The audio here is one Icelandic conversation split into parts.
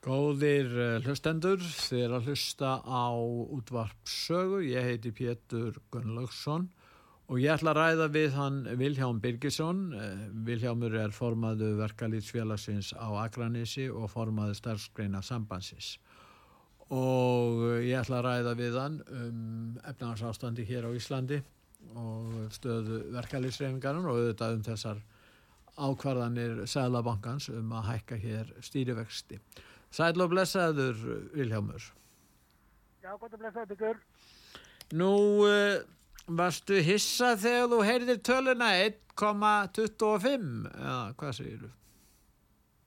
Góðir eh, hlustendur, þið er að hlusta á útvarpsögu. Ég heiti Pétur Gunnlaugsson og ég ætla að ræða við hann Vilhjám Birgisson. Eh, Vilhjámur er formaðu verkalýtsfélagsins á Akranissi og formaðu starfskreina sambansins. Og ég ætla að ræða við hann um efnarsástandi hér á Íslandi og stöðu verkalýtsreifingarinn og auðvitað um þessar ákvarðanir Sælabankans um að hækka hér stýrivexti. Sæl og blessaður, Viljámur. Já, gott að blessaður, byggur. Nú, uh, varstu hissa þegar þú heyrðir töluna 1,25, eða hvað segir þú?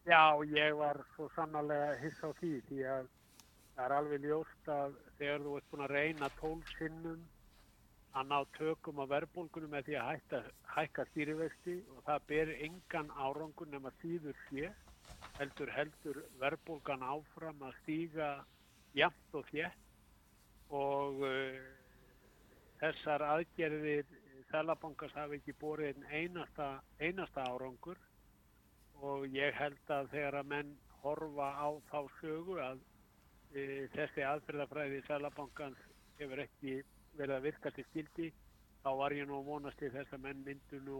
Já, ég var svo sannarlega hissa á því, því að það er alveg ljóst að þegar þú ert búin að reyna tólsinnum að ná tökum á verbulgunum með því að hækka stýrivexti og það ber engan árangun nema síður sér heldur heldur verðbólgan áfram að stíga jæmt og þétt. Og uh, þessar aðgerðir Sælabankars hafi ekki borið einasta, einasta árangur. Og ég held að þegar að menn horfa á þá sögu að uh, þessi aðferðafræði Sælabankans hefur ekki verið að virka til skildi þá var ég nú vonast til þess að menn myndu nú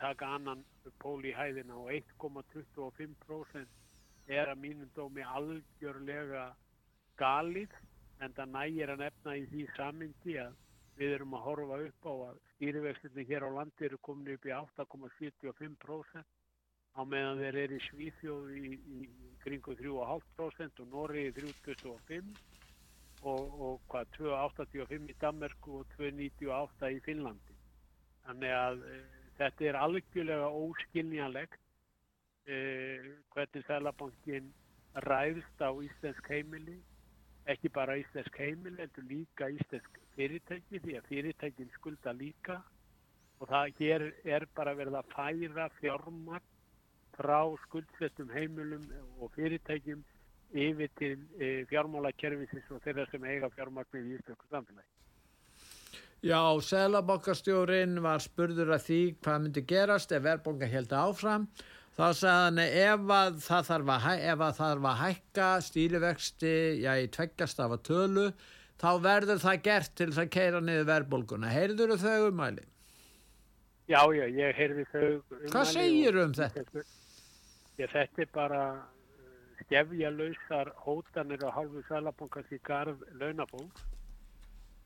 taka annan pól í hæðina og 1,25% er að mínum dómi algjörlega galið en það nægir að nefna í því samingi að við erum að horfa upp á að stýrivextinni hér á landi eru komin upp í 8,75% á meðan þeir eru í Svíþjóð í, í, kringu 3,5% og Nóri í 3,25% og, og hvað 2,85% í Danmarku og 2,98% í Finnlandi. Þannig að Þetta er algjörlega óskiljanlegt eh, hvernig Sælabankin ræðst á Íslensk heimili, ekki bara Íslensk heimili, en líka Íslensk fyrirtæki því að fyrirtækin skulda líka og það hér er bara verið að færa fjármagn frá skuldsettum heimilum og fyrirtækjum yfir til e, fjármálakerfisins og þeirra sem eiga fjármagnir í Íslandsku samfélagi. Já, Sælabankastjórin var spurður að því hvað myndi gerast ef verðbólka held áfram. Þá sagði hann ef að það þarf að, ef að, þarf að hækka stýrivexti, já, í tveggjast af að tölu, þá verður það gert til þess að keira niður verðbólkuna. Heyrður þau umæli? Já, já, ég heyrði þau umæli. Hvað segir um þetta? Ég, þetta er bara uh, skefja lausar hótanir á hálfu Sælabankast í garð launafólks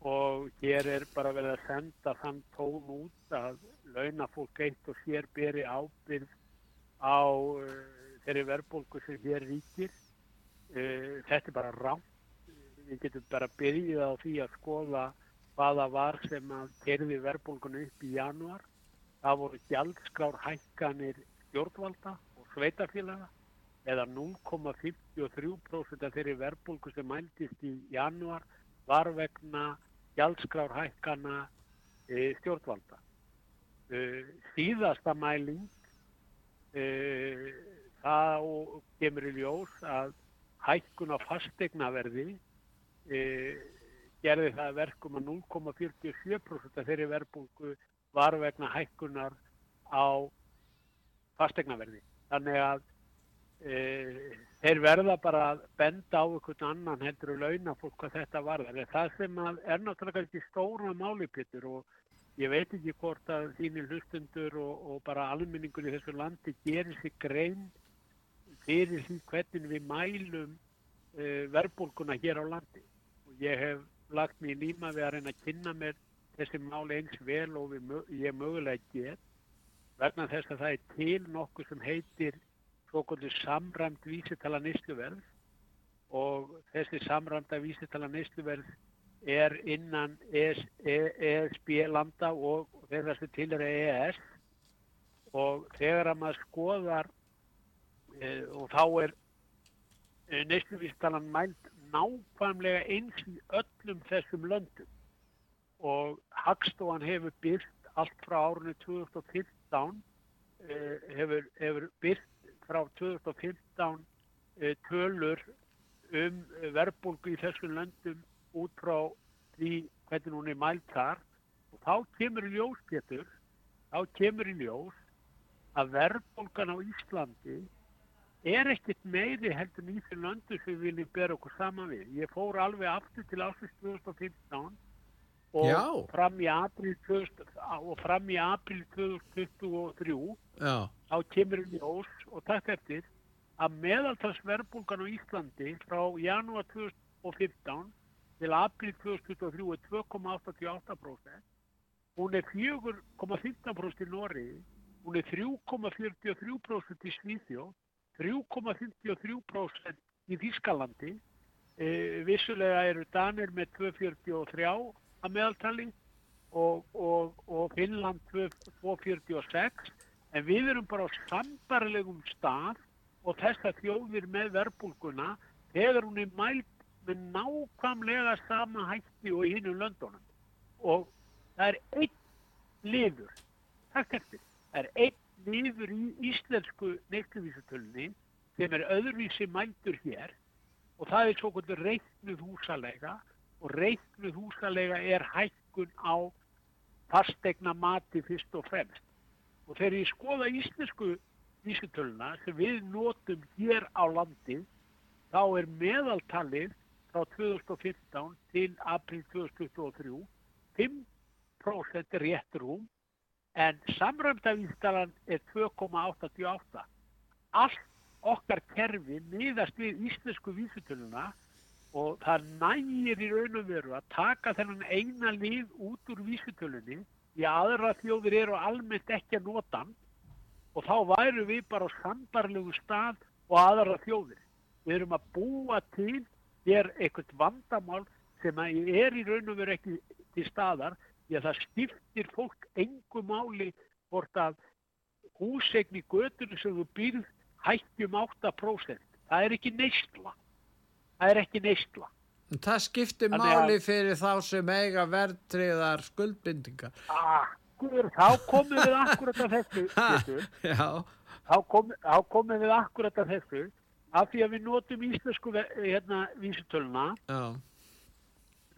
og hér er bara verið að senda þann tón út að launafólk eitt og sér beri ábyrð á uh, þeirri verðbólku sem hér ríkir. Uh, þetta er bara rátt. Við getum bara byrjið á því að skoða hvaða var sem að kerði verðbólkunu upp í januar. Það voru gjaldskrár hækkanir stjórnvalda og sveitafélaga eða 0,53% af þeirri verðbólku sem mæltist í januar var vegna gjaldskrárhækkana e, stjórnvalda. E, síðasta mæling e, það kemur í ljós að hækkun á fastegnaverði e, gerði það verkum að 0,47% þeirri verbulgu var vegna hækkunar á fastegnaverði. Þannig að þeir verða bara að benda á einhvern annan heldur og launa fólk hvað þetta var það. Það sem er náttúrulega ekki stóra málipittur og ég veit ekki hvort að þínir hlustundur og, og bara almenningur í þessu landi gerir sig grein fyrir því hvernig við mælum uh, verbulguna hér á landi. Og ég hef lagt mér líma við að reyna að kynna mér þessi máli eins vel og við, ég mögulega get vegna þess að það er til nokkuð sem heitir svo kvöldur samræmt vísitala neysluverð og þessi samræmda vísitala neysluverð er innan ESB landa og þeirra sem til er EES og þegar að maður skoðar e, og þá er e, neysluvístalan mælt nákvæmlega eins í öllum þessum löndum. Og Hagstofan hefur byrkt allt frá árunni 2015 e, hefur, hefur byrkt frá 2015 e, tölur um verðbólgu í þessum löndum út frá því hvernig hún er mælt þar og þá kemur í ljós, Petur, þá kemur í ljós að verðbólgan á Íslandi er ekkert meiri heldur í því löndu sem við viljum bera okkur saman við. Ég fór alveg aftur til ásins 2015 og Já. fram í april 2000 og fram í april 2023 Já, þá kemur í ljós og takk eftir að meðaltalsverðbólgan á Íslandi frá janúar 2015 til april 2023 er 2,88%. Hún er 4,15% í Nóri, hún er 3,43% í Svíþjóð, 3,53% í Þískalandi, e, vissulega eru Danir með 2,43 að meðaltali og, og, og Finnland 2,46 en við erum bara á sambarlegum stað og þessar þjóðir með verbulguna þegar hún er mælt með nákvæmlega sama hætti og í hinnum löndunum. Og það er einn liður takk eftir, það er einn liður í íslensku neykluvísutölunni sem er öðruvísi mældur hér og það er svo hvernig reiknuð húsalega og reiknuð húsalega er hækkun á fastegna mati fyrst og fremst og þegar ég skoða íslensku vísutöluna sem við notum hér á landi þá er meðaltalið frá 2015 til april 2023 5% rétt rúm en samröndavínstalan er 2,88 allt okkar kerfi miðast við íslensku vísutöluna og það nægir í raun og veru að taka þennan eina lið út úr vísutölunni að aðra þjóðir eru almennt ekki að nota hann og þá væru við bara á sambarlegu stað og aðra þjóðir. Við erum að búa til hér eitthvað vandamál sem er í raun og veru ekki til staðar því að það skiptir fólk engu máli hvort að húsegn í götunum sem þú býrð hættjum 8%. Það er ekki neysla. Það er ekki neysla. En það skiptir Þannig að- máli fyrir þá sem eiga verðtriðar skuldbindingar. Akkur, þá komum við akkurat að þessu. Já, þá, kom, þá komum við akkurat að þessu af því að við notum íslensku hérna, vísutöluna, já,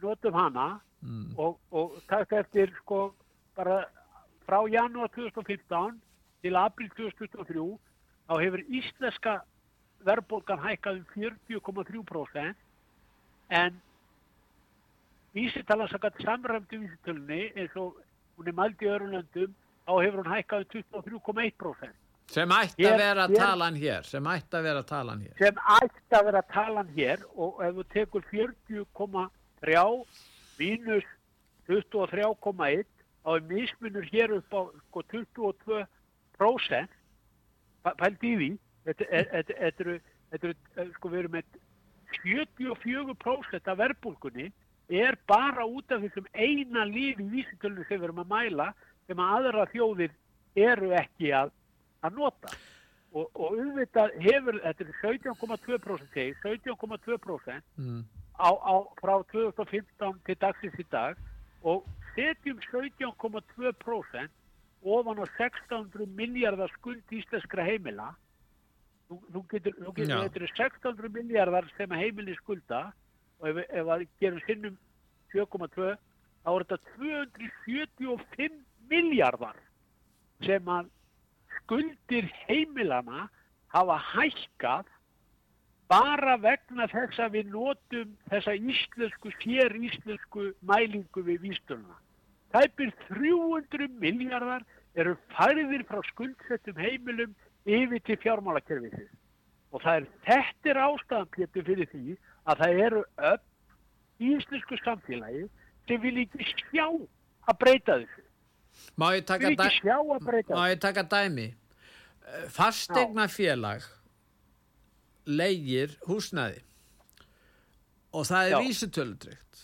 notum hana mm, og, og takk eftir sko bara frá janúar 2015 til april 2023 þá hefur íslenska verðbólgan hækkað um 40,3% en vísitalan sakat samræmdu vísitölunni eins og hún er mæld í öðrum löndum þá hefur hún hækkað um 23,1% sem ætti að vera hér- talan hér, sem ætti að vera talan hér. sem ætti að vera talan hér og ef þú tekur 40,3 mínus 23,1 þá er mismunur hér upp á sko, 22% Pæ- pældi í því eru þetta eru, eh, sko við erum með 74% af verbulgunni er bara út af þessum eina lífi vísitölunum sem við erum að mæla sem að aðra þjóðir eru ekki að, að nota. Og, og auðvitað hefur, þetta er 17,2% segi, 17,2% Mm, frá 2015 til dagsins í dag. Og setjum 17,2% ofan á 600 miljardar skuld íslenskra heimila þú, þú getur, þetta eru 600 miljardar sem heimili skulda og ef, ef að gerum sinnum 7,2 þá er þetta 275 miljardar sem að skuldir heimilana hafa hækkað bara vegna þess að við notum þessa íslensku, sér íslensku mælingu við vístuluna. Tæpir 300 miljardar eru færðir frá skuldsettum heimilum yfir til fjármálakerfisins. Og það er, þetta er ástæðan Pétur fyrir því að það eru öll í íslensku samfélagi sem vil ekki sjá að breyta þessu. Má ég taka, dæ má ég taka dæmi? Eh, Fasteignafélag leigir húsnæði og það er Já. vísitölutrygt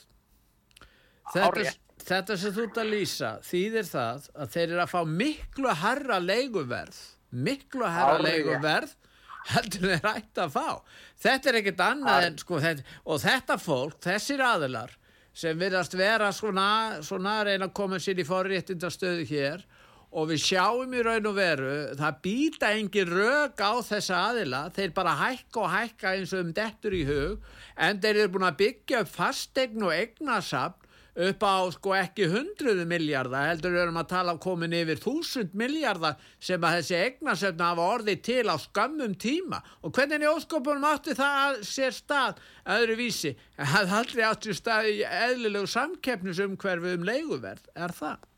þetta, þetta sem þú ert að lýsa þýðir það að þeir eru að fá miklu herra leiguverð miklu herra Hárrétt. leiguverð heldur þeir ætti að fá þetta er ekkert annað en sko þetta, og þetta fólk, þessir aðilar sem virðast vera svona, svona reyna að koma sér í forréttindastöðu hér og við sjáum í raun og veru það býta engin rök á þessa aðila, þeir bara hækka og hækka eins og um dettur í hug en þeir eru búin að byggja upp fastegn og eignasafn upp á sko ekki hundruðu miljardar heldur við erum að tala um komin yfir þúsund miljardar sem að þessi eignasöfn hafa orðið til á skammum tíma og hvernig í óskopunum átti það að sér stað öðru vísi hafði aldrei átti stað í eðlilegu samkeppnisumhverfi um leiguverð, er það?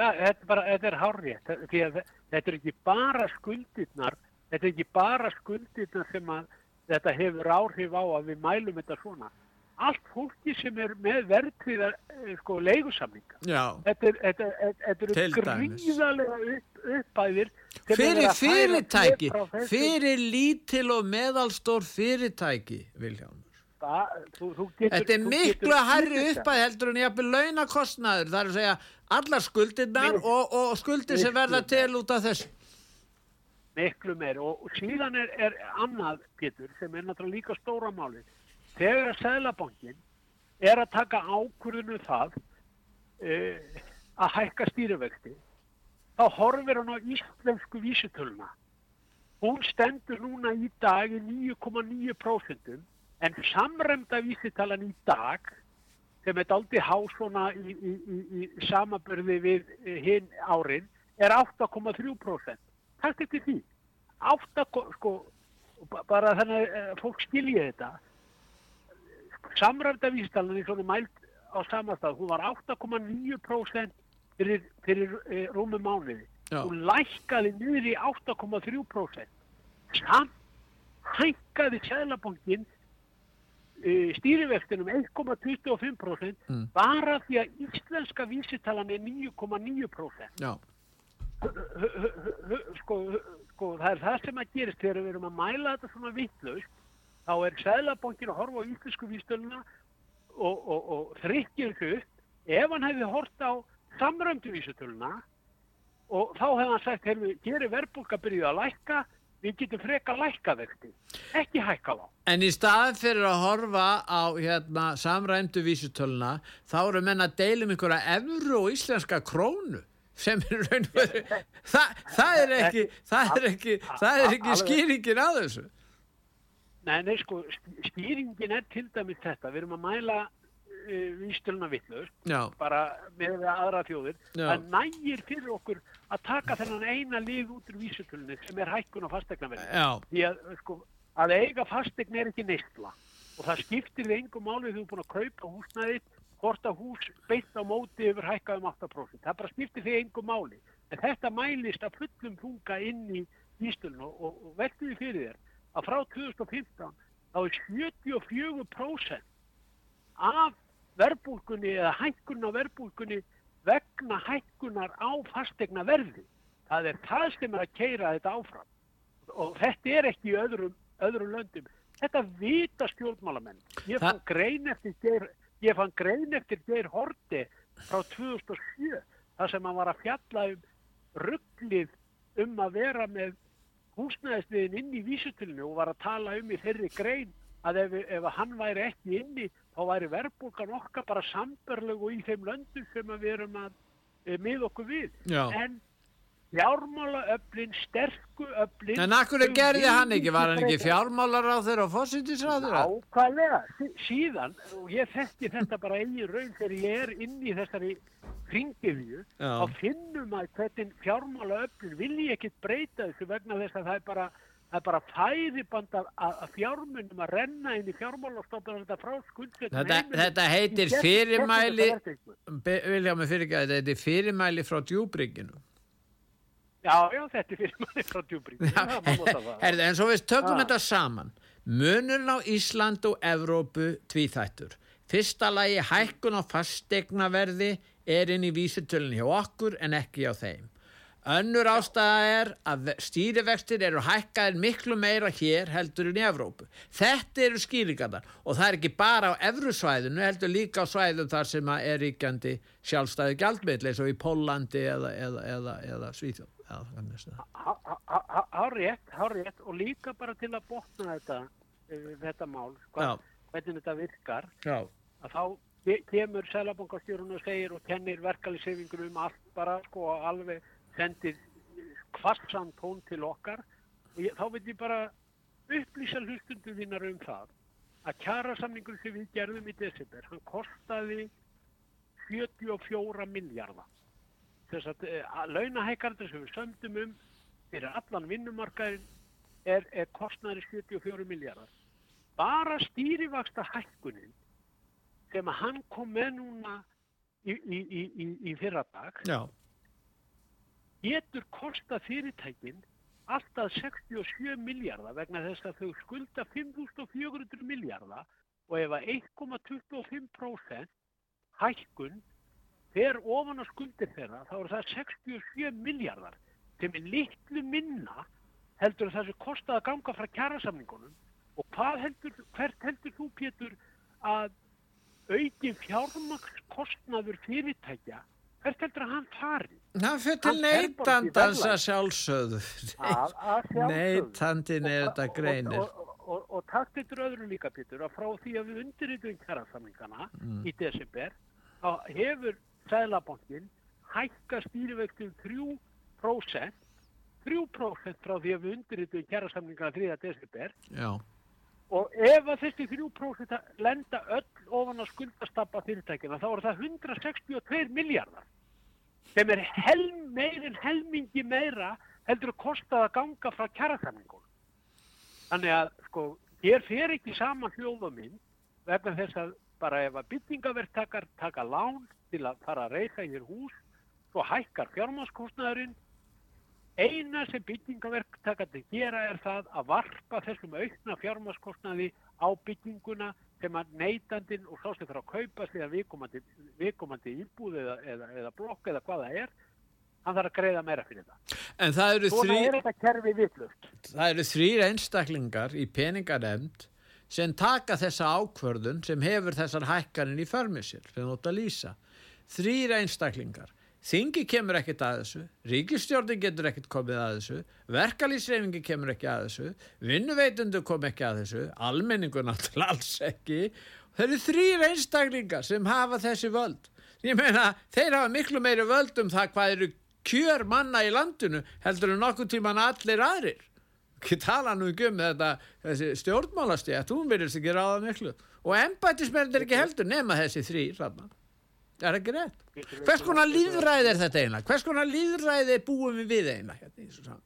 Ja, þetta, er bara, þetta er hárrétt, því að þetta er ekki bara skuldirnar, þetta er ekki bara skuldirnar sem að þetta hefur áhrif á að við mælum þetta svona. Allt fólki sem er með verðtriða sko, leigusamninga, Já. þetta, er, þetta, þetta, eru dæmis. gríðarlega upp, uppæðir. sem Fyrir fyrirtæki, fyrir lítil og meðalstór fyrirtæki, Viljámur. Það- þú- þú getur- Þetta er miklu getur hærri uppæð heldur en jafnvel launakostnaður. Það er að segja allar skuldirnar Miklu- og, og skuldir sem miklu verða til út af þessu. miklu meir og, síðan er, er annað Pétur sem er náttúrulega líka stóra máli þegar að Sæðlabankin er að taka ákvörðunu það uh, að hækka stýrivexti þá horfir hann á íslensku vísitöluna hún stendur núna í dag í 9,9% en samremda vísitalan í dag sem er daldi há svona í, í, í, í samaburði við hinn árin er 8,3%. Takk eftir því. 8, ko- sko, ba- bara þannig að fólk skilji þetta. Samræmda vísitalan er svona mælt á samastað. Hún var 8,9% fyrir, fyrir e, rúmi mánuði. Já. Hún lækkaði niður í 8,3%. Samt hækkaði Sælabankin uh, stýrivextin um 1,25% Mm. bara því að íslenska vísitalan er 9,9%. Já, Sko, sko, það er það sem að gerist þegar við erum að mæla þetta svona vittlaust, þá er Sæðlabankin að horfa á íslensku vísitöluna og, og, og þrykkir upp. Ef hann hefði hort á samrömdu vísitöluna og þá hefði hann sagt, heyrðu, gerir verðbólka byrjuð að lækka, við getum freka lækka vexti, ekki hækka þá. En í staðin fyrir að horfa á hérna, samræmdu vísutöluna þá eru menn að deila um einhverja evru og íslenska krónu sem er raun og veru það, er ekki það er ekki, það er ekki skýringin á þessu Nei, nei, sko, stýringin er til dæmis þetta, við erum að mæla uh, vísitöluna vitlaust, Já, bara með aðra þjóðir. Já. það nægir fyrir okkur að taka þennan eina lið út úr vísutölunni sem er hækkun á fastegnaverði já, því að, sko, að eiga fastegn er ekki neistla og það skiptir við engum máli þegar þú er búin að kaupa húsnæðið hvort að hús beint á móti yfir hækkað um 8% það bara skiptir því engum máli. En þetta mælist að fullum þunga inn í vísutölunni og, og, því fyrir þér að frá 2015 þá er 74% af verbulgunni eða hækkun á verbulgunni vegna hækkunar á fastegna verði. Það er það sem er að keira þetta áfram. Og þetta er ekki í öðrum, öðrum löndum. Þetta vita stjórnmálamenn. Ég fann grein eftir Geir, ég fann grein eftir Geir Horti frá 2007 þar sem hann var að fjalla um rugglið um að vera með húsnæðisliðin inn í vísutulinu og var að tala um í þeirri grein að ef, ef hann væri ekki inni þá væri verðbólgan okkar bara sambarlegu í þeim löndum sem við erum að e, mið okkur við. já En fjármálaöflin, sterku öflin... En akkur þau gerði hann ekki, var hann ekki breyta. fjármálar á þeirra og fósitisráður? Ákvæðlega, Sí- síðan, og ég þekki þetta bara eigin raun þegar ég er inn í þessari kringiðju, Já. þá finnum að hvernig fjármála öflin vilji ekkit breyta þessu vegna þess að það er bara, það er bara færiband af, af fjármunum að renna inn í fjármálastofnum þetta frá skuldsettum Þetta, þetta heitir fyrirmæli, Viljámi fyrir ekki að þetta heitir fyrirmæli frá djúbrygginu. Já, já, þetta er fyrirmæli frá djúbrík. Herði, en svo við tökum Ah. þetta saman. Munurinn á Ísland og Evrópu tvíþættur. Fyrsta lagi hækkun á fastegnaverði er inn í vísutölunni hjá okkur en ekki á þeim. Önnur ástæða er að stýrivextir eru hækkaðir miklu meira hér heldur en í Evrópu. Þetta eru skýringarnar og það er ekki bara á Evrusvæðinu heldur líka á svæðum þar sem er ríkjandi sjálfstæði gjaldmiðl eins og í Pólandi eða, eða, eða, eða Svíþjóð. Hárið, hárið og líka bara til að botna þetta, uh, þetta mál, hvað, hvernig þetta virkar, Já. að þá kemur selabankastjórun og segir og kennir verkalisefingur um allt bara sko alveg sendir kvartsan tón til okkar. Og ég, þá veit ég bara upplýsa hlustundu þínar um það að kjara samningur sem við gerðum í desember, hann kostaði 74 miljardar þess að, eh, að launahækarnir sem við sömdum um fyrir allan vinnumarkaðin er, er kostnæri 74 miljardar bara stýrivaksta hækkunin sem að hann kom með núna í, í, í, í fyrra dag Já. getur kosta fyrirtækin alltaf 67 miljardar vegna þess að þau skulda 5.400 miljardar og ef að 1,25% hækkun fer ofan á skuldir þeirra þá er það 67 miljardar sem er litlu minna heldur að það sem kostaði að ganga frá kjærasamningunum og heldur, hvert heldur þú Pétur að auki fjármakskostnaður fyrirtækja hvert heldur að hann fari? Það fyrir til neytandans að sjálfsögðu. Neytandin er þetta greinir. Og, og, og, og takk þetta öðru líka, Pítur, að frá því að við undirritum kjærasamlingana mm. í desember, þá hefur Sælabankin hækka stýrivektum 3%, 3% frá því að við undirritum kjærasamlingana 3. desember. Já. Og ef að þessi 3% lenda öll ofan að skuldastappa fyrirtækina, þá er það 162 miljardar sem er helm, meirin helmingi meira heldur að kosta að ganga frá kjærasamningunum. Þannig að sko, hér fer ekki saman hljóðuminn vegna þess að bara ef að byttingaverktakar taka lán til að fara að reyka í þér hús, svo hækkar fjármáskostnaðurinn. Eina sem byttingaverktakar gera er það að varpa þessum aukna fjármáskostnaði á byttinguna sem að neytandin og svo sem þarf að kaupa að viðkomandi, viðkomandi íbúð eða, eða, eða blokk eða hvað það er hann þarf að greiða meira fyrir það. En það eru þrý... Svona er þetta kerfi vittlust. Það eru þrýr einstaklingar í peningarnemnd sem taka þessa ákvörðun sem hefur þessar hækkanin í förmissir, sem þú ætti að lýsa. Þrýr einstaklingar Þingi kemur ekkert að þessu, ríkistjórnin getur ekkert komið að þessu, verkalýsreifingi kemur ekki að þessu, vinnuveitundu kom ekki að þessu, almenningu náttúrulega alls ekki. Það eru þrýr einstaklingar sem hafa þessi völd. Ég meina, þeir hafa miklu meiri völd um það hvað eru kjör manna í landinu heldur en nokkuð tíman allir aðrir. Ekki tala nú ekki um þetta, þessi stjórnmálastjætt, hún verðist ekki ráða miklu. Og embætismenn er ekki heldur nema þessi þrýr, rannar. Það er ekki rétt. Hvers konar líðræði er þetta eiginlega? Hvers konar líðræði búum við við eiginlega? Hérna,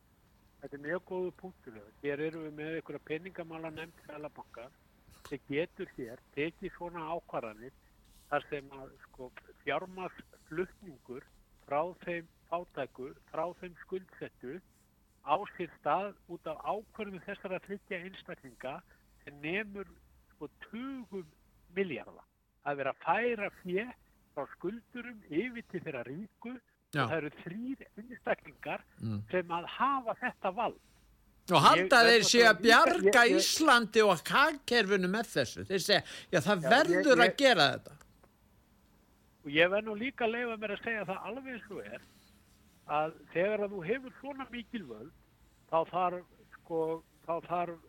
þetta er mjög góðu punktur. Hér eru við með einhverja peningamála nefnd fælabankar sem getur hér tekið svona ákvarðanir þar sem að sko, fjármarsflutningur frá þeim átæku, frá þeim skuldsettu á sér stað út af ákvarðinu þessar að flytja einstaklinga sem nefnur sko 20 miljardar að vera að færa fjö frá skuldurum yfir til þeirra ríku Já. og það eru þrýr einstaklingar mm. sem að hafa þetta vald. Og halda þeir sé að bjarga ég, ég, Íslandi og kakkerfinu með þessu. Þeir segja, já það já, verður ég, að gera þetta. Og ég verð nú líka að leifa mér að segja það alveg og er að þegar að þú hefur svona mikil völd þá þarf, sko, þá þarf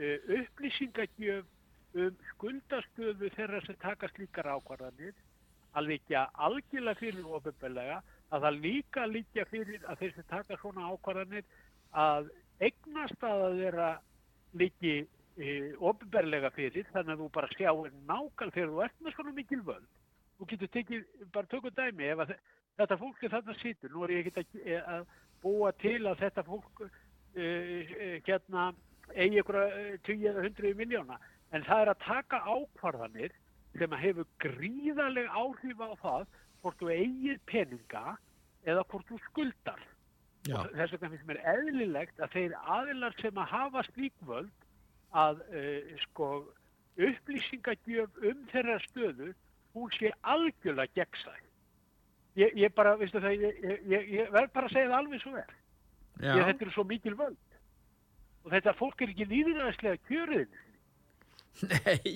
uh, upplýsingagjöf um skuldastöðu þeirra sem taka slíkar ákvarðanir að líka algjörlega fyrir ofinbeglega að það líka líka fyrir að þeir sem taka svona ákvarðanir að eignast að það vera líki e, ofinbeglega fyrir þannig að þú bara sjáir nákvæm þegar þú ert með svona mikil völd. Þú getur tekið, bara tökum dæmi ef þetta fólk er þarna sýtur nú er ég ekki að, e, að búa til að þetta fólk e, e hérna eigi ykkur 20 eða 100 miljóna en það er að taka ákvarðanir sem hefur gríðarleg áhrif á það hvort þú eigir peninga eða hvort þú skuldar. Þess vegna finnst mér eðlilegt að þeir aðilar sem að hafa slíkvöld að uh, sko, upplýsingagjöf um þeirra stöðu hún sé algjörlega gegnsæð. ég, ég bara, veistu það, ég, ég, ég, verð bara að segja það alveg svo Ég, þetta eru svo mikil völd. Og þetta fólk er ekki líðræðislega kjöruðin. nei,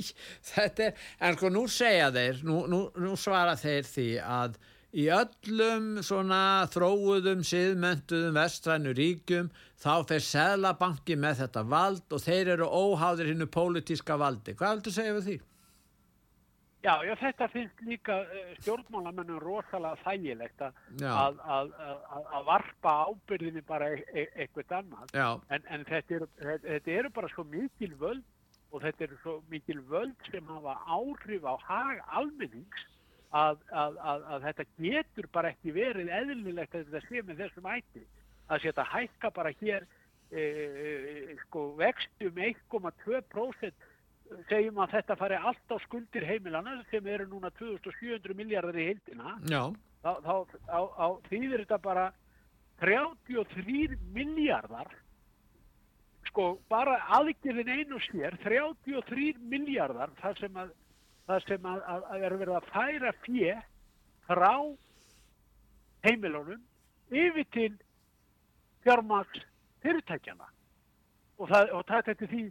þetta er, en sko nú segja þeir, nú, nú, nú svara þeir því að í öllum svona þróuðum, siðmentuðum, vestrænu ríkjum, þá fer Seðlabanki með þetta vald og þeir eru óháðir hinnu pólitíska valdi. Hvað heldur segja við því? Já, já, þetta finnst líka uh, stjórnmálamennum rosalega þægilegt að, að, að, að, varpa ábyrðinni bara e e eitthvað annað. En, en þetta, eru, eru bara svo mikil völd og þetta eru svo mikil völd sem hafa áhrif á hag almennings að, að, að, að þetta getur bara ekki verið eðlilegt að þetta sé með þessum ætti. Að setja hækka bara hér e, e, sko, vextum 1,2% segjum að þetta fari allt á skuldir heimilana sem eru núna 2700 miljardar í heildina þá, þá, þá, þá þýðir þetta bara 33 miljardar sko bara aðgerðin einu sér 33 miljardar þar sem að þar sem að, að, að er verið að færa fjö frá heimilunum yfir til fjármaks fyrirtækjana og það, og það, er því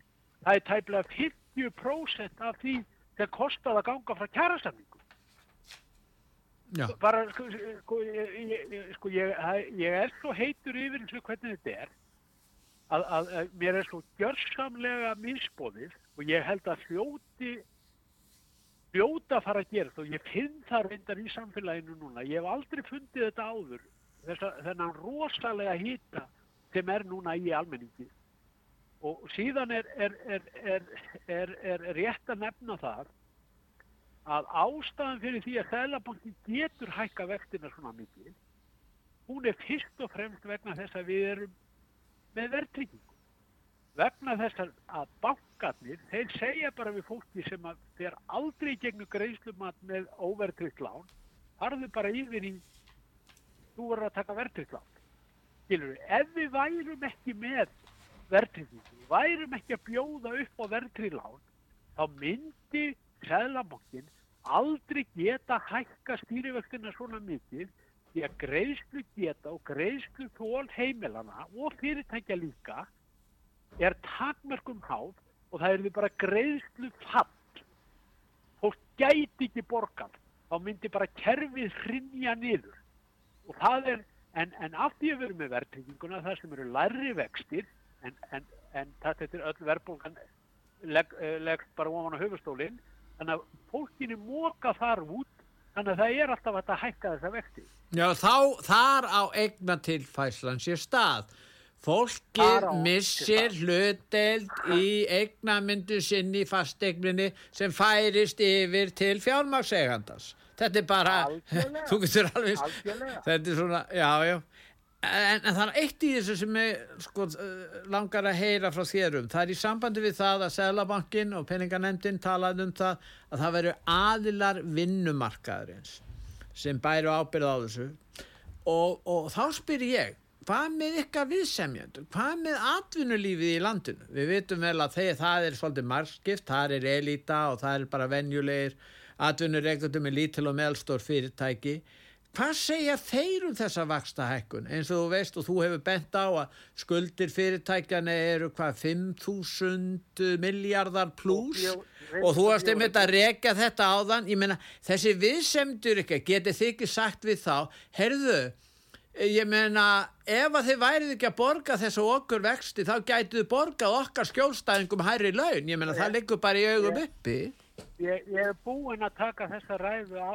það er tæplega 50% af því sem kostar að ganga frá kjærasamningu bara sko, sko, ég, sko ég, ég er svo heitur yfir eins og hvernig þetta er að, að, að mér er svo gjörsamlega misbóðið og ég held að fljóti fljóta að fara að gera og ég finn það reyndar í samfélaginu núna. Ég hef aldrei fundið þetta áður þessa, þennan rosalega hýta sem er núna í almenningi. Og síðan er, er, er, er, rétt að nefna það að ástæðan fyrir því að Sælabankin getur hækka vextina svona mikið, hún er fyrst og fremst vegna þess að við erum með verðtryggingu. Vegna þess að- bankarnir, þeir segja bara við fólki sem að þeir aldrei gegnum greiðslumat með óverðtryggt lán, farðu bara yfir í, þú verður að taka verðtryggt lán. Skilur ef við værum ekki með verðtryggingu, værum ekki að bjóða upp á verðtryggt lán, þá myndi Sæðlabankin aldrei geta hækka stýrivöxtina svona mikið því að greiðslu geta og greiðslu þól heimilana og fyrirtækja líka er takmörkum háð og það er því bara greiðslu fall. Fólk gæti ekki borgað, þá myndi bara kerfið hrinja niður. Og það er, en, en af því að við erum með verðtrygginguna, það sem eru læri vextir, en, en, en þetta er öll verðbólgan legg, eh, leggst bara ofan á höfustólinn, þannig að fólkinu móka þar út, þannig að það er alltaf að hækka þessa vexti. já, þá, þar á eigna tilfæslan sér stað. Fólkið missir sér hlutdeild í eignamyndu sinni í fasteigninni sem færist yfir til fjármagsegandars. Þetta er bara, Algjörlega. þú getur alveg, Algjörlega. þetta er svona, já, já. En, en það er eitt í þessu sem ég sko, eh, langar að heyra frá þér um. Það er í sambandi við það að Sælabankin og peninganemndin talaði um það að það veru aðilar vinnumarkaðurins sem bæru ábyrð á þessu. Og, og þá spyr ég hvað með ykkar viðsemjendur? Hvað með atvinnulífið í landinu? Við vitum vel að þeir, það er svolítið margskipt, það er elita og það er bara venjulegir atvinnureikundum með lítil og meðalstór fyrirtæki hvað segja þeir um þessa vaksta hækkun eins og þú veist og þú hefur bent á að skuldir fyrirtækjana eru hvað 5.000 miljardar pluss Og þú varst einmitt að rekja þetta áðan. Ég meina þessi viðsemdur ekki getið þið ekki sagt við þá? Heyrðu ég meina ef að þið værið ekki að borga þessu okkur vexti þá gætið borgað okkar skjólstæðingum hærri laun. Ég meina það liggur bara í augum uppi. Ég, ég er búinn að taka þessa ræðu á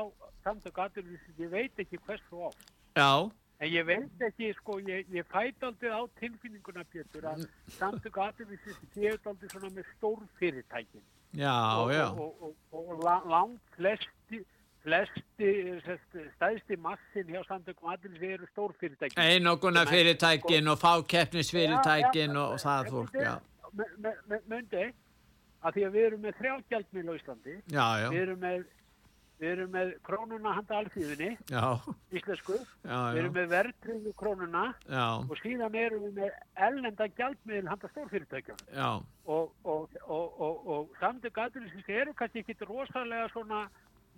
samtök aðurvísins, ég veit ekki hversu oft. já, En ég veit ekki, sko, ég, ég fæt aldrei á tilfinninguna, Pétur, að samtök aðurvísins séu aldrei svona með stórfyrirtækin. já, og, já Og, og, og, og la- langt flesti, flesti stæðsti massin hjá samtökum aðurvísins eru stórfyrirtækin. einoguna fyrirtækin og fákeppnisfyrirtækin og, það fólk já, Mundi, að því að við erum með þrjá gjaldmiðl á Íslandi, já, já, við erum með, við erum með krónuna handa alþýðinni, já, íslensku, já, við erum já, með verðtryggu krónuna já, og síðan erum við með ellenda gjaldmiðl handa stórfyrirtækjum já, og, og, og, og, og samtök aðurinsins eru kannski ekki rosalega svona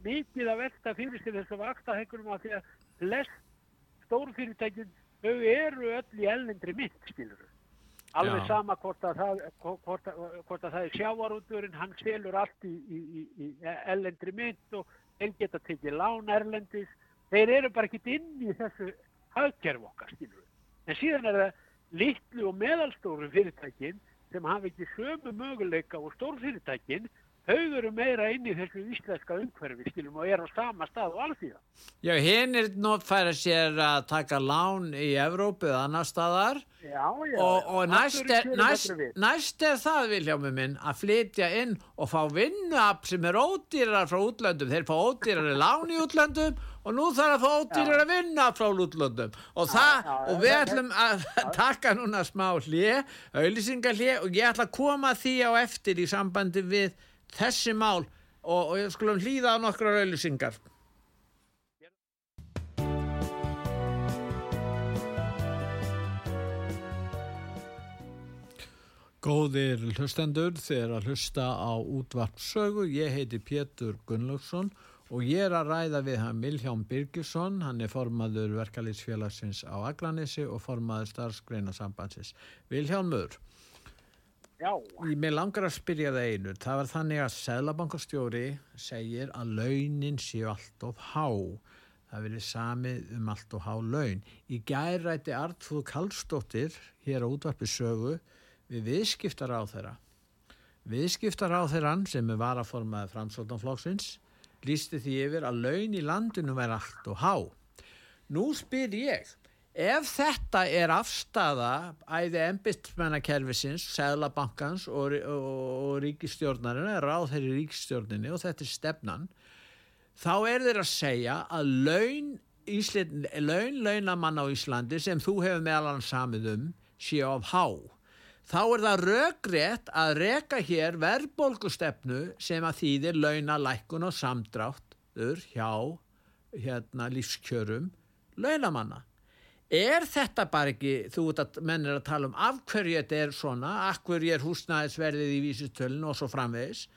mikið að velta fyrir sig þessu vaktahækkunum af því að flest stórfyrirtækin, þau eru öll í ellendri mynd, skilur Alveg Já. sama hvort að það, hvort að, hvort að það er sjávarúturinn, hann selur allt í, í, í, í ellendri mynd og þeir geta tekið lán erlendis. Þeir eru bara ekki inn í þessu hagkerf okkar, skilur En síðan er það litlu og meðalstóru fyrirtækin sem hafa ekki sömu möguleika og stórfyrirtækin, þau eru meira inn í þessu íslenska umhverfi, skilum, og er á sama stað og það. Já, hinn er notfæra sér að taka lán í Evrópu eða annar staðar. Já, já. og, og næst, er, næst, næst er það Viljámi minn að flytja inn og fá vinnuafl sem er ódýrar frá útlöndum. Þeir fá ódýrar lán í útlöndum og nú þarf að fá ódýrar að vinna frá útlöndum. Og, það, já, og við ætlum að taka núna smá hlje auðlýsingarhlje og ég ætla að koma því á eftir í sambandi við þessi mál og, og ég skulum hlýða á nokkrar auðlýsingar Góðir hlustendur, er að hlusta á útvarpsögu. Ég heiti Pétur Gunnlaugsson og ég er að ræða við hann Milján Birgisson. Hann er formaður verkalýsfélagsins á Akranissi og formaður starfsgreina sambandsins. Viljámur, Já, mér langar að spyrja það einu. Það var þannig að Sælabankastjóri segir að launin séu allt of há. Það verið samið um allt of há laun. Í gærætti Artfúð Kallstóttir hér á útvarpisögu við viðskiptar á þeirra. Viðskiptar á þeirran sem er varaformaði framsóttanflokksins lísti því yfir að laun í landinu væri allt og há. Nú spyr ég, ef þetta er afstafa æði embistmennakerfisins, Sæðlabankans og, og, og ríkistjórnarinn, ráð þeirri ríkistjórninni og þetta er stefnan, þá er þeir að segja að laun, laun launamann á Íslandi sem þú hefur meðal hann samið um sé of há þá er það röggrétt að reka hér verðbólgustefnu sem að þýðir launalækkun og samdráttur hjá hérna lífskjörum launamanna. Er þetta bara ekki, þú veit að menn er að tala um af hverju þetta er svona, af hverju er húsnæðisverðið í vísitölun og svo framvegis.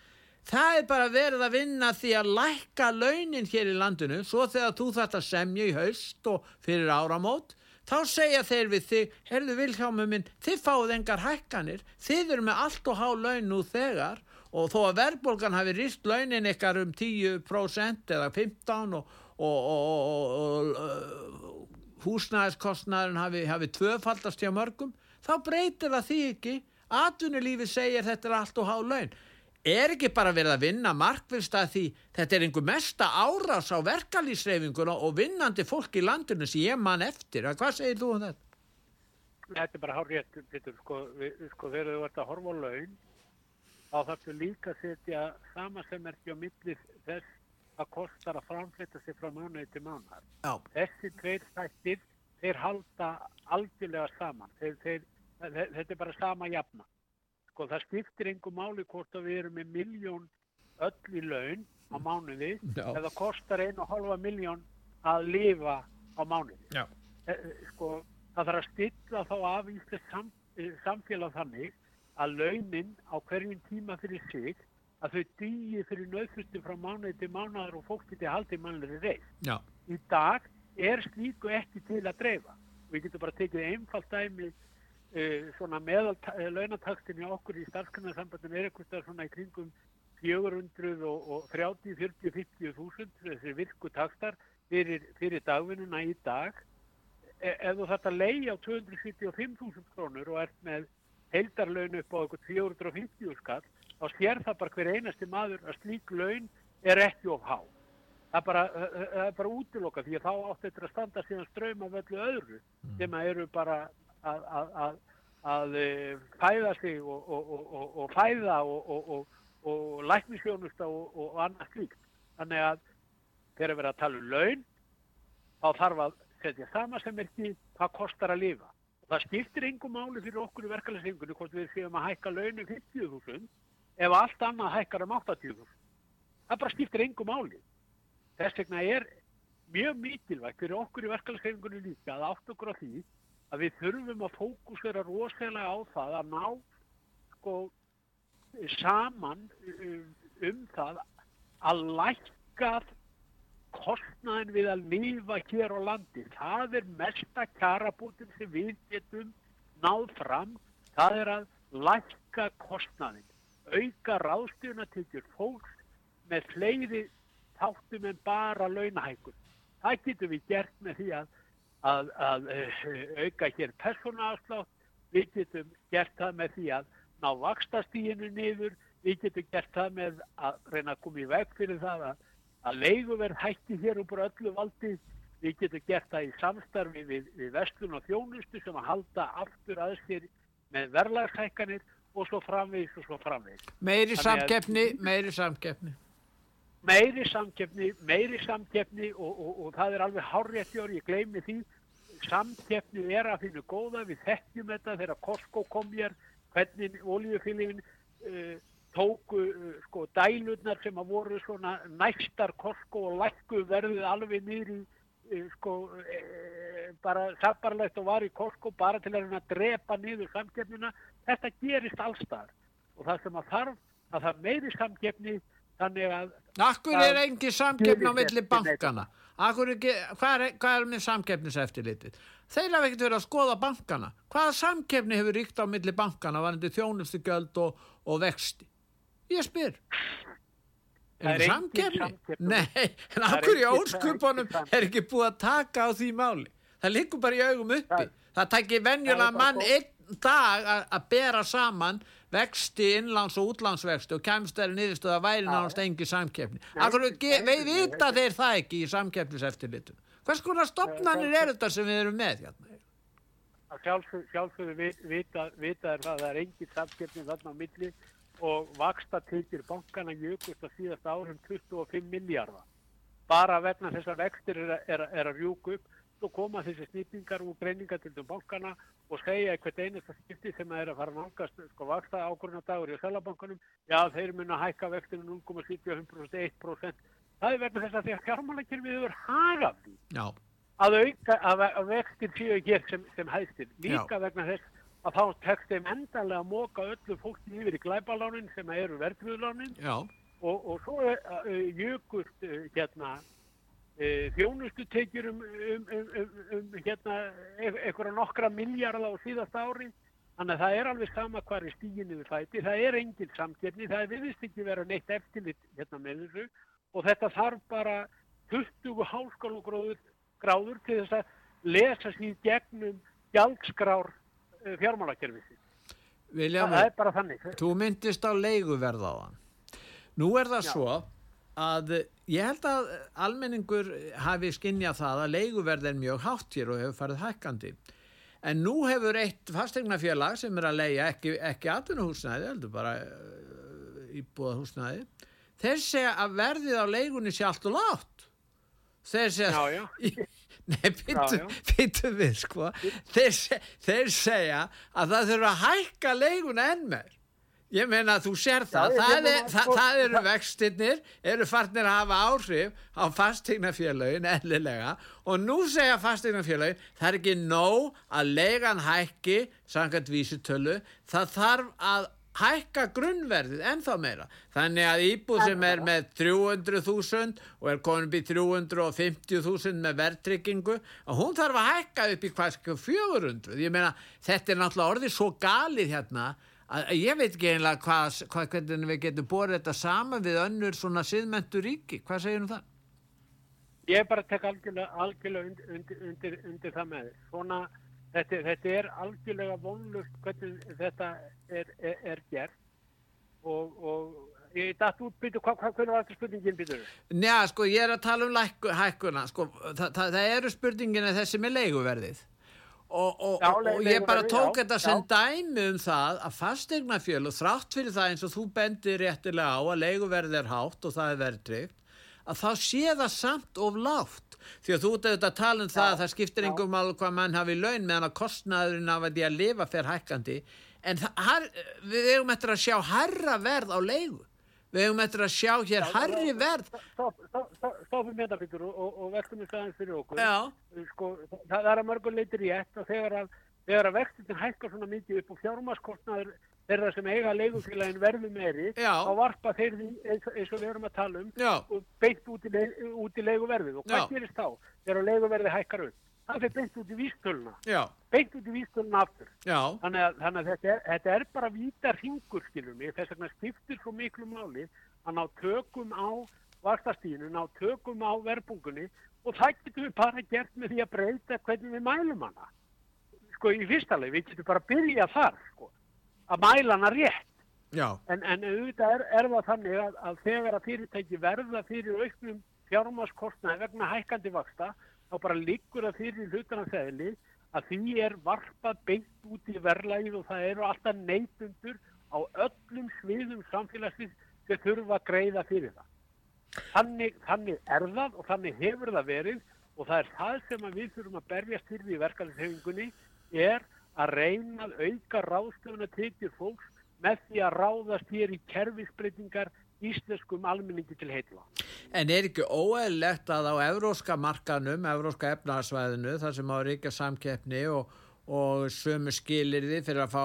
Það er bara verið að vinna því að lækka launin hér í landinu svo þegar þú að semja í haust og fyrir áramót þá segja þeir við þig, herðu Vilhjámi minn, þið fáið engar hækkanir, þið eru með allt og há laun nú þegar og þó að verðbólgan hafi rýst launin ykkar um 10% eða 15% og, og, og, og húsnæðiskostnæðurinn hafi, hafi tvöfaldast hjá mörgum, þá breytir það því ekki, atvinnulífi segir þetta er allt og há laun. Er ekki bara verið að vinna markvist að því þetta er einhver mesta árás á verkalýsreifinguna og vinnandi fólk í landinu sem ég man eftir. Hvað segir þú um þetta? þetta er bara hár rétt, Pétur, sko, sko, þegar þú ert að horfa á laun, þá þarfstu líka að setja sama sem er ekki á milli þess að kostar að framfletta sig frá mánuði til mánuðar. Já. Þessi tveir þættir, þeir halda algjörlega saman. Þeir, þeir, þetta er bara sama jafna. Sko það skiptir einhver máli hvort að við erum með miljón öll í laun á mánuði Já. eða kostar einu og halva miljón að lifa á mánuði. Já. Eh, eh, Sko það þarf að stilla þá af íslensk sam, eh, samfélag þannig að launin á hverjum tíma fyrir sig að þau dýi fyrir nöðfustum frá mánuði til mánuðar og fólk geti haldið mannlega reið. Já. Í dag er slíku ekki til að dreifa. Við getum bara tekið einfalt dæmi uh, svona meðal launataktin í okkur í starfskannarsambandin er eitthvað svona í kringum 430, 40, 50 þúsund þessi virku takstar fyrir, fyrir dagvinnuna í dag e ef þú þarft að leiða á 275.000 krónur og ert með heildarlaun upp á eitthvað 450 skall þá sér það bara hver einasti maður að slík laun er ekki of há það er bara, það er bara útiloka því að þá átt þetta að standa síðan ströym af öllu öðru sem að eru bara að, að, að, að eh, fæða sig og, og, og, og, og fæða og læknisjónusta og annað slíkt. Þannig að þegar við erum að tala um laun þá þarf að setja sama sem er ekki hvað kostar að lifa. Það skiptir engum máli fyrir okkur í verkefælishengunni hvort við séum að hækka launum 50.000 ef allt annað hækkar um 80.000. Það bara skiptir engum máli. Þess vegna er mjög mikilvægt fyrir okkur í verkefælishengunni líka að átt okkur á því að við þurfum að fókusera rosalega á það að ná sko saman um, um það að lækka kostnaðin við að lifa hér á landi. Það er mesta kjarabútin sem við getum náð fram. Það er að lækka kostnaðin, auka ráðstjónatilgjur fólks með fleiri þáttum en bara launahækun. Það getum við gert með því að, að, að uh, auka hér persónaafslátt, við getum gert það með því að ná vakstastíginu niður, við getum gert það með að reyna að koma í veg fyrir það að, að leiguverð hætti hér úr öllu valdi, við getum gert það í samstarfi við, við vestlun og þjónustu sem að halda aftur að sér með verðlagshækkanir og svo framvegis og svo framvegis. Meiri samkeppni, meiri samkeppni. Meiri samkeppni, meiri samkeppni og, og, og það er alveg hárréttjör, ég gleymi því, samkeppni er að finna góða, við þekkjum þetta þegar Costco kom hér, hvernig oljufylgin uh, tóku uh, sko dælurnar sem að voru svona næstar Costco og lækku verðið alveg í uh, sko bara sapparlegt og var í Costco bara til að drepa niður samkeppnina, þetta gerist allstar og það sem að þarf að það meiri samkeppni þannig að Akkur er engi samkeppni á milli bankana ekki, hvað, er, hvað er með samkeppniseftilitið þeir hafa ekkert verið að skoða bankana. Hvaða samkeppni hefur ríkt á milli bankana varandi þjónustu göld og, og vexti? Ég spyr. Er það samkeppni? Nei, en akkur í óskupunum er ekki búið að taka á því máli það likur bara í augum uppi það, takir venjulega mann einn dag að bera saman vexti, innlands og útlandsvexti og kemst þeirri niðurstuð að væri náttúrulega engi samkeppni. Akkur, við vita þeir það ekki í samkeppniseftirlitum. Hvers konar stopnarnir er þetta sem við erum með hérna? Sjálfsögðu vita, vita er það að það er engi samkeppni þarna á milli og vaksta tilkir bankana jökust að síðast árum 25 miljardar. Bara vegna þessar vextir er, er, er að rjúku upp og koma þessi snýpingar til þessum bankana og segja eitthvað einasta skipti sem er að fara nálgast sko vaksta ákvörnadagur í Sælabankanum já þeir mun að hækka vextinu 0,75% 1% það er verður þess að því að fjármálækjum við verður hagað já. að auka að, að vextin séu hér sem, sem hæstir líka já. vegna þess að þá tekst þeim endanlega að móka öllu fólki yfir í glæbalánin sem eru verðrúðlánin og, og svo uh, jökust uh, hérna E, þjónustutekjur um, um, um, um hérna, eitthvað nokkra miljardar á síðast ári. Þannig að það er alveg sama hvað er stíginni við fæti, það er engin samkjörni það viðist ekki vera neitt eftirlit hérna með þessu. Og þetta þarf bara 20 hálskálugráður gráður til þess að lesa sér gegnum gjaldskrár er bara þannig. Þú myndist á leiguverðaðan Nú er það Já. svo að ég held að almenningur hafi skinnjað það að leiguverð er mjög hátt hér og hefur farið hækkandi. En nú hefur eitt fastegnafélag sem er að leia ekki, ekki atvinnuhúsnæði, heldur bara uh, íbúðahúsnæði þeir segja að verðið á leigunni sé allt og látt þeir segja já, já. nei, pittu við sko. Þeir, þeir segja að það þurfa að hækka leiguna enn með Ég meina að þú sér það, Já, það, er, það, það eru vextinnir, eru farnir að hafa áhrif á fastegnafélagin ellilega og nú segja fastegnafélagin það er ekki nóg að legan hækki, sangat vísutölu, það þarf að hækka grunnverðið ennþá meira. Þannig að íbúð sem er með 300.000 og er komin upp í 350.000 með verðtryggingu, að hún þarf að hækka upp í hvað skilur 400. Ég meina þetta er náttúrulega orðið svo galið hérna að ég veit ekki einlega hvað, hvað hvernig við getum borðið þetta saman við önnur svona siðmentu ríki, hvað segir um það? Ég bara tek algjörlega, algjörlega undir, undir, undir, undir það með svona, þetta, þetta er algjörlega vonlust hvernig þetta er, er, er gert. Og, og ég dætt út byrju, hvað, hvað, hvernig var þetta spurningin byrju? Njá, sko, ég er að tala um hækkuna, sko, það, það, það eru spurningina þessi með leiguverðið Og, og, já, og ég bara tók já, þetta sem já. dæmi um það að fastegnafjölu þrátt fyrir það eins og þú bendir réttilega á að leiguverði er hátt og það er verðtrygt að þá sé það samt of látt því að þú ert auðvitað að tala um það að það skiptir einhverjum alveg hvað mann hafi laun meðan að kostnaðurinn af að því að lifa fer hækkandi. En það, við hefum eftir að sjá herra verð á leigu við hefum eftir að sjá hér harri verð. Stofum hérna fyrir og, og veltum við staðins fyrir okkur. Sko, það, er að mörgum leitir rétt og þegar að, að vextin hækkar svona mikið upp og fjármaskostnaður þeirra sem eiga leigufélagin verður meiri þá varpa þeir því eins, eins og við erum að tala um Já. og beint út í, leig, í leiguverðið. Og hvað gerist þá? Þegar leiguverðið hækkar upp það fyrir beint út í vístöluna. Beint út í vístöluna aftur. Þannig að, þannig að þetta, er, þetta er bara víta ringur skilur mig, þess vegna skiptir svo miklu máli að ná tökum á vakstastíðinu, ná tökum á verbungunni og það getum við bara gert með því að breyta hvernig við mælum hana. Sko í fyrsta leið, við getum bara að byrja þar sko, að mæla hana rétt. En, en auðvitað er, er það þannig að, að þegar að fyrirtæki verða fyrir auknum fjármaskostnaði vegna hækkandi vaksta þá bara liggur það fyrir hlutana þeðli að því er varpað beint út í verðlægið og það eru alltaf neytundur á öllum sviðum samfélagsins sem þurfa að greiða fyrir það. Þannig, þannig er það og þannig hefur það verið og það er það sem við þurfum að berjast fyrir í verkefnishefingunni er að reyna að auka ráðstöfuna tekjur fólks með því að ráðast hér í kerfisbreytingar íslenskum almenningi til heitla. En er ekki óeðlegt að á evróska markanum, evróska efnarsvæðinu, þar sem á ríkja samkeppni og, og sömu skilirði fyrir að fá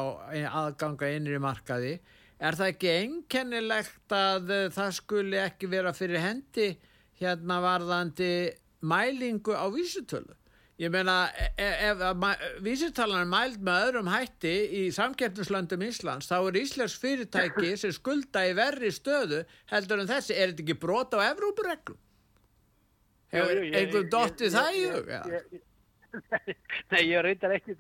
aðganga innri markaði, er það ekki einkennilegt að uh, það skuli ekki vera fyrir hendi hérna varðandi mælingu á vísutölu? Ég meina, ef, ef vísitalan er mæld með öðrum hætti í samkeppnislöndum Íslands, þá er Íslands fyrirtæki sem skulda í verri stöðu heldur en þessi. Er þetta ekki brot á Evrópureglum? Hefur einhvern dottið það í hug? Nei, ég reyndar ekki,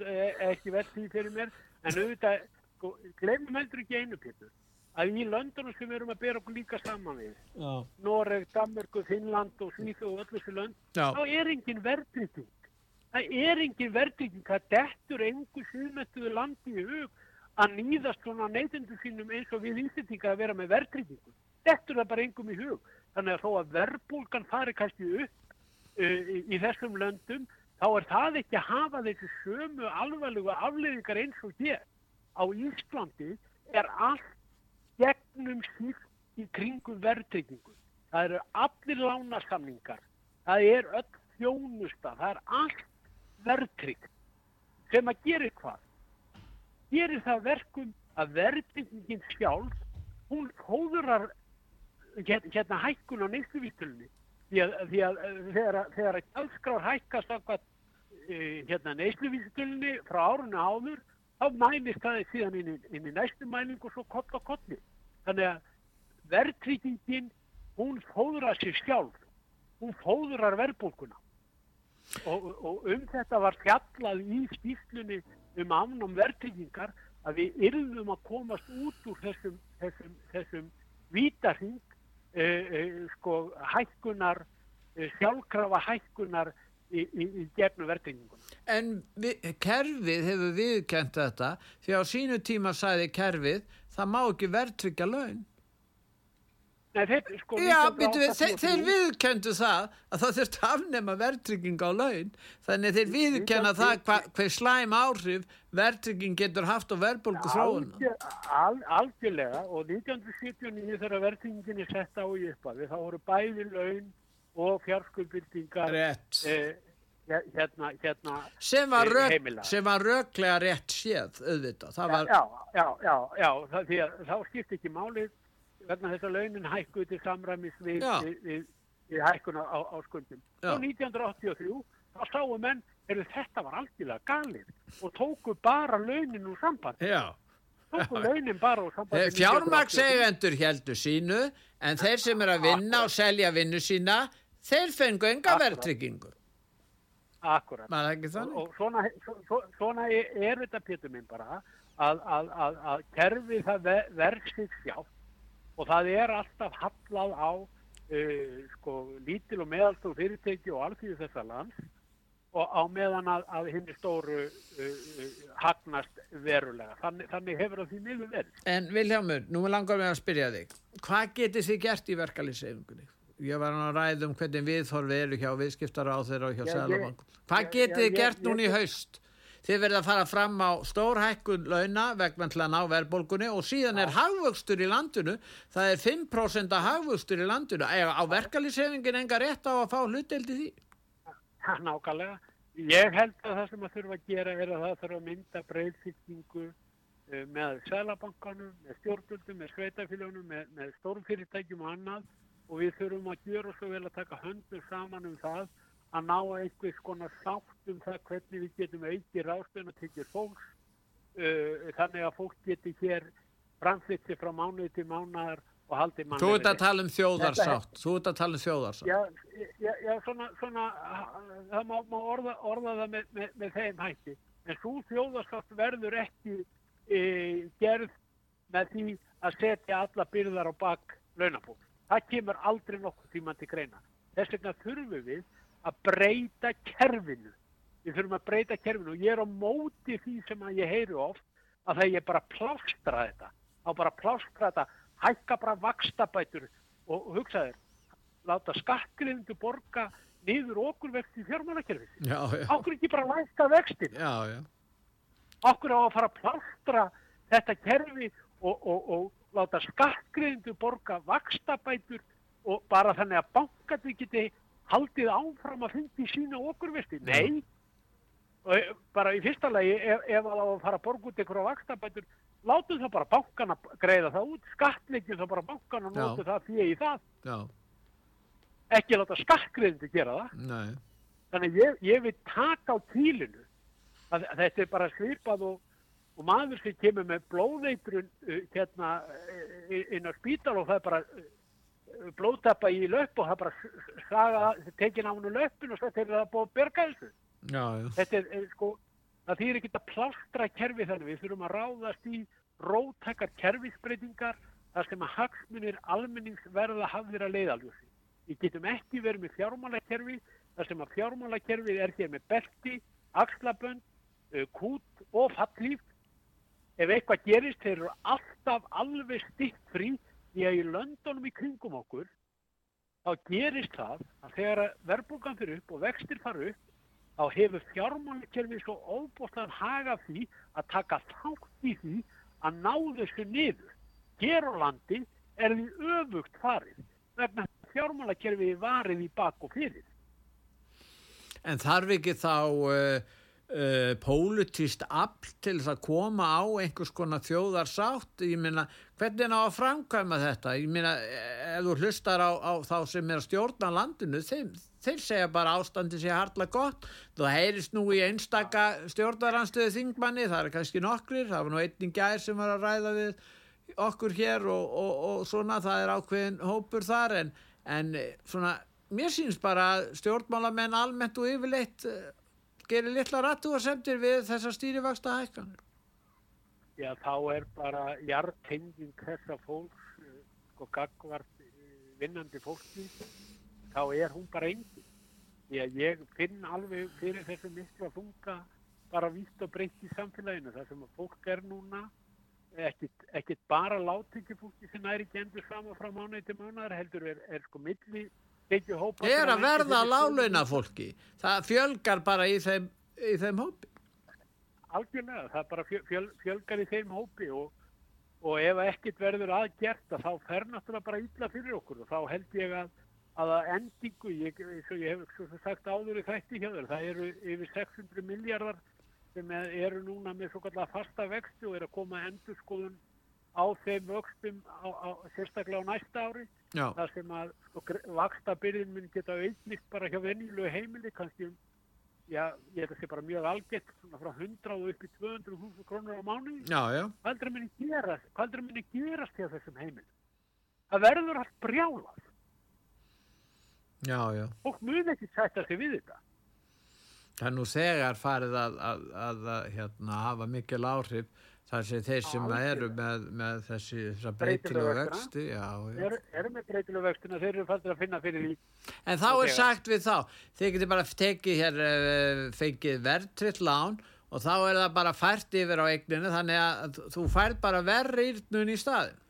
ekki verð því fyrir mér, en auðvitað, sko, glemum heldur ekki einu pittur, að í löndunum sem við erum að bera okkur líka saman við, Já. Noreg, Danmarku, Finnland og Svíþ og öll þessu lönd, Já. þá er engin verðtrygging. Það er engin verðtrygging, það dettur engu suðmættuðu landi í hug að nýðast svona neytundu sínum eins og við íslendinga að vera með verðtryggingu. Dettur það bara engum í hug. Þannig að þó að verðbólgan fari kannski upp uh, í, þessum löndum, þá er það ekki að hafa þessu sömu alvarlegu afleiðingar eins og hér. Á Íslandi er allt gegnum síft í kringum verðtryggingu. Það eru allir lánasamningar. Það er öll þjónusta. Það er allt verðtryggt sem að gera hvað. Gerir það verkum að verðtryggingin sjálf, hún hóðurar hérna hækkun á neysluvítilunni. Því að, því að þegar, þegar að gjaldskrár hækkast af hérna neysluvítilunni frá árunni áður, þá mælist það síðan inn inn í næstu mæling og svo koll á kolli. Þannig að verðtryggingin, hún fóðrar sér sjálf. Hún fóðrar verðbólkuna. Og, og um þetta var fjallað í skýrslunni um afnám verðtryggingar að við yrðum að komast út úr þessum, þessum, þessum vítarhing eh, eh, sko hækkunar, eh, sjálfkrafa hækkunar í, í, í gefnu verðtrygginguna. En við, kerfið hefur viðkent þetta því á sínu tíma sæði kerfið það má ekki verðtryggja laun. Nei, þeir, sko, Já, 1983 býtu við, þeir, þeir viðkendu það að það þurfti að afnema verðtrygging á laun. Þannig þeir viðkenna það hva, hver slæm áhrif verðtrygging getur haft á verðbólgu þróun al, algjörlega og 1979 þegar verðtingin er sett á í uppafi þá voru bæði laun og fjárskuldbyrtingar rétt. eh, hérna, hérna sem var, eh, rök, sem var röklega rétt séð auðvitað. Var, Já, já, já, já, það, því að þá skipt ekki málið vegna þess að launin hækkuð til samræmis við, Já. við, við, við hækkun á, á, skuldum. Já. Og 1983 þá sáu menn, er þetta var algjörlega galið og tóku bara launin úr samband. já Tóku launin bara úr samband. fjármakseigendur heldur sínu en þeir sem er að vinna og selja vinnu sína þeir fengu enga Akkurat. verðtryggingu Akkurat. það ekki þannig? Og svona, svo, svona er, þetta pétur minn bara að, að, að, að kerfi það ver, verð sig sjálf og það er alltaf hallað á uh, sko, lítil og meðalstór fyrirtæki og alþýðu þessa lands og á meðan að, að henni stóru uh, hagnast verulega. Þannig, þannig hefur það því miður verið. En Viljámur, nú langar mig að spyrja þig hvað getið þið gert í verkalýsefingunni? Ég var að ræða um hvernig viðhorfið eru hjá viðskiptara á þeirra og hjá Já, Sælabank. Hvað já, þið gert núna í haust? Þið verða að fara fram á stórhækkun launa vegna til að ná verðbólgunni og síðan er hagvöxtur í landinu, það er 5% af hagvöxtur í landinu. Eiga Á verkalýsefingin enga rétt á að fá hlutdeldi því? Ha, Nákvæmlega. Ég held að það sem að þurfa að gera er að það þurfa að mynda breyðfylkingu uh, með selabankanum, með stjórnvöldum, með sveitafélagunum, með, með stórfyrirtækjum og annað og við þurfum að gera svo vel að taka höndur saman um það að ná einhvers konar sátt um það hvernig við getum auki ráðstöðun og tekið fólks uh, þannig að fólk geti hér framflitt sér frá mánuði til mánuðar og haldi manni Þú ert að tala um þjóðarsátt, þú ert að tala um þjóðarsátt. Já, já, já svona, svona, það má, má orða, orða það með, með, með þeim hætti. En svo þjóðarsátt verður ekki e, gerð með því að setja alla byrðar á bak launafólk. Það kemur aldrei nokkuð tíma til greina. Þess vegna þurfum við að breyta kerfinu. Við þurfum að breyta kerfinu og ég er á móti því sem að ég heyri oft að það ég bara plástra þetta. Á bara plástra þetta hækka bara vakstabætur og hugsaður, láta skattgriðindu borga niður okkur vexti í fjármálakerfið. Okkur ekki bara læsta vextin. Já, já. Okkur á að fara að plástra þetta kerfi og, og, og láta skattgriðindu borga vakstabætur og bara þannig að bankandi geti haldið áfram að fyndi sína okkur vexti. Nei, og bara í fyrsta lagi ef, ef það á að fara að borga út einhverja vakstabætur látum það bara bankan að greiða það út skattleikjum það bara bankan og nótu það fyrir í það Já. ekki láta skattgreðindi gera það Nei. þannig ég, ég vil taka á tílinu að, að þetta er bara svipað og, og maður sem kemur með blóðeitrun uh, hérna uh, inn á spítal og það er bara uh, blóðtappa í löp og það bara saga, tekin á hannu löpun og þetta er það búið að berga þessu Já, já. Þetta er, er sko, það þýr ekki að plástra kerfi þannig, við þurfum að ráðast í rótækar kerfisbreytingar þar sem að hagsmunir almennings verða hafðir að leiðaljósi. Við getum ekki verið með fjármálakerfi þar sem að fjármálakerfið er hér með belti, axlabönd, kút og fallíf. Ef eitthvað gerist, þeir eru alltaf alveg stikt frí því að í löndunum í kringum okkur þá gerist það að þegar verðbúkan fyrir upp og vextir fara upp þá hefur fjármálakerfið svo óbústan haga því að taka þátt í því að ná þessu niður. Hér á landi er því öfugt farið vegna fjármálakerfið varið í bak og fyrir. En þarf ekki þá uh, uh, pólutist afl til þess að koma á einhvers konar þjóðarsátt? Ég meina, hvernig á að framkvæma þetta? Ég meina, ef þú hlustar á, á þá sem er að stjórna landinu, þeim, þeir segja bara ástandi sé hartla gott. Það heyrist nú í einstaka stjórnaranstöðu þingmanni, það er kannski nokkrir, það var nú einning gær sem var að ræða við okkur hér og, og, og svona, það er ákveðin hópur þar en, en svona mér sínst bara að stjórnmálamenn almennt og yfirleitt uh, gerir litla rattu og semtir við þessar stýrivaksta hækkanir. Já, þá er bara hjartenging þessa fólks uh, sko gagvart uh, vinnandi fólki þá er hún bara að ég finn alveg fyrir þessu miklu að funka bara vítt og breytt í samfélaginu þar sem að fólk er núna ekkit bara látingi fólki sem næri ekki endur saman frá mánuði til mánuðar heldur er, er sko milli er að verða lálauna fólki. Það fjölgar bara í þeim, í þeim hópi. Algjörlega, það bara fjöl, fjölgar í þeim hópi og, og ef ekkert verður aðgert að þá fer náttúrulega bara illa fyrir okkur og þá held ég að að að endingu, ég, ég hef svo sagt áður í þætti hjá þér, það eru yfir 600 miljardar sem eru núna með svo kallar fasta vexti og eru að koma endur skoðun á þeim vöxtum sérstaklega á næsta ári Já. þar sem að sko, vaksta byrjun mun geta auðnýtt bara hjá venjulegu heimili kannski um, já, ég held að það sé bara mjög algett svona frá 100 og upp í 200 krónur á mánu Já, já. Hvað heldur að minni gerast, hvað heldur að minni gerast hjá þessum heimil? Það verður allt brjálað. Já, já. Fólk mun ekki sætta sig við þetta. Það er nú þegar farið að, að, að, að hérna, hafa mikil áhrif þar sem þeir sem eru með, með þessi breytilegu vexti. Eru, eru með breytilegu vextina þeir eru fættir að finna fyrir því. En þá er sagt við þá þeir getur bara tekið hér eh, fengið verðtritt lán og þá er það bara fært yfir á eigninu þannig að þú fært bara verðrýrnun í staðin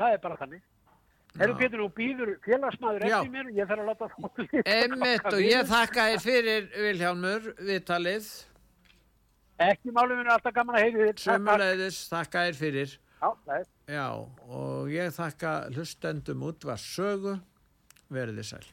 það er bara þannig. Herru Pétur, þú býður félagsmaður eftir mér ég þarf að láta það Emmitt og ég þakka þér fyrir Vilhjálmur viðtalið Ekki málum er alltaf gaman að heyri þér. Sömmulegðis, þakka þér fyrir. Já, það er. Já, og ég þakka hlustendum út var sögu, verðið sæl.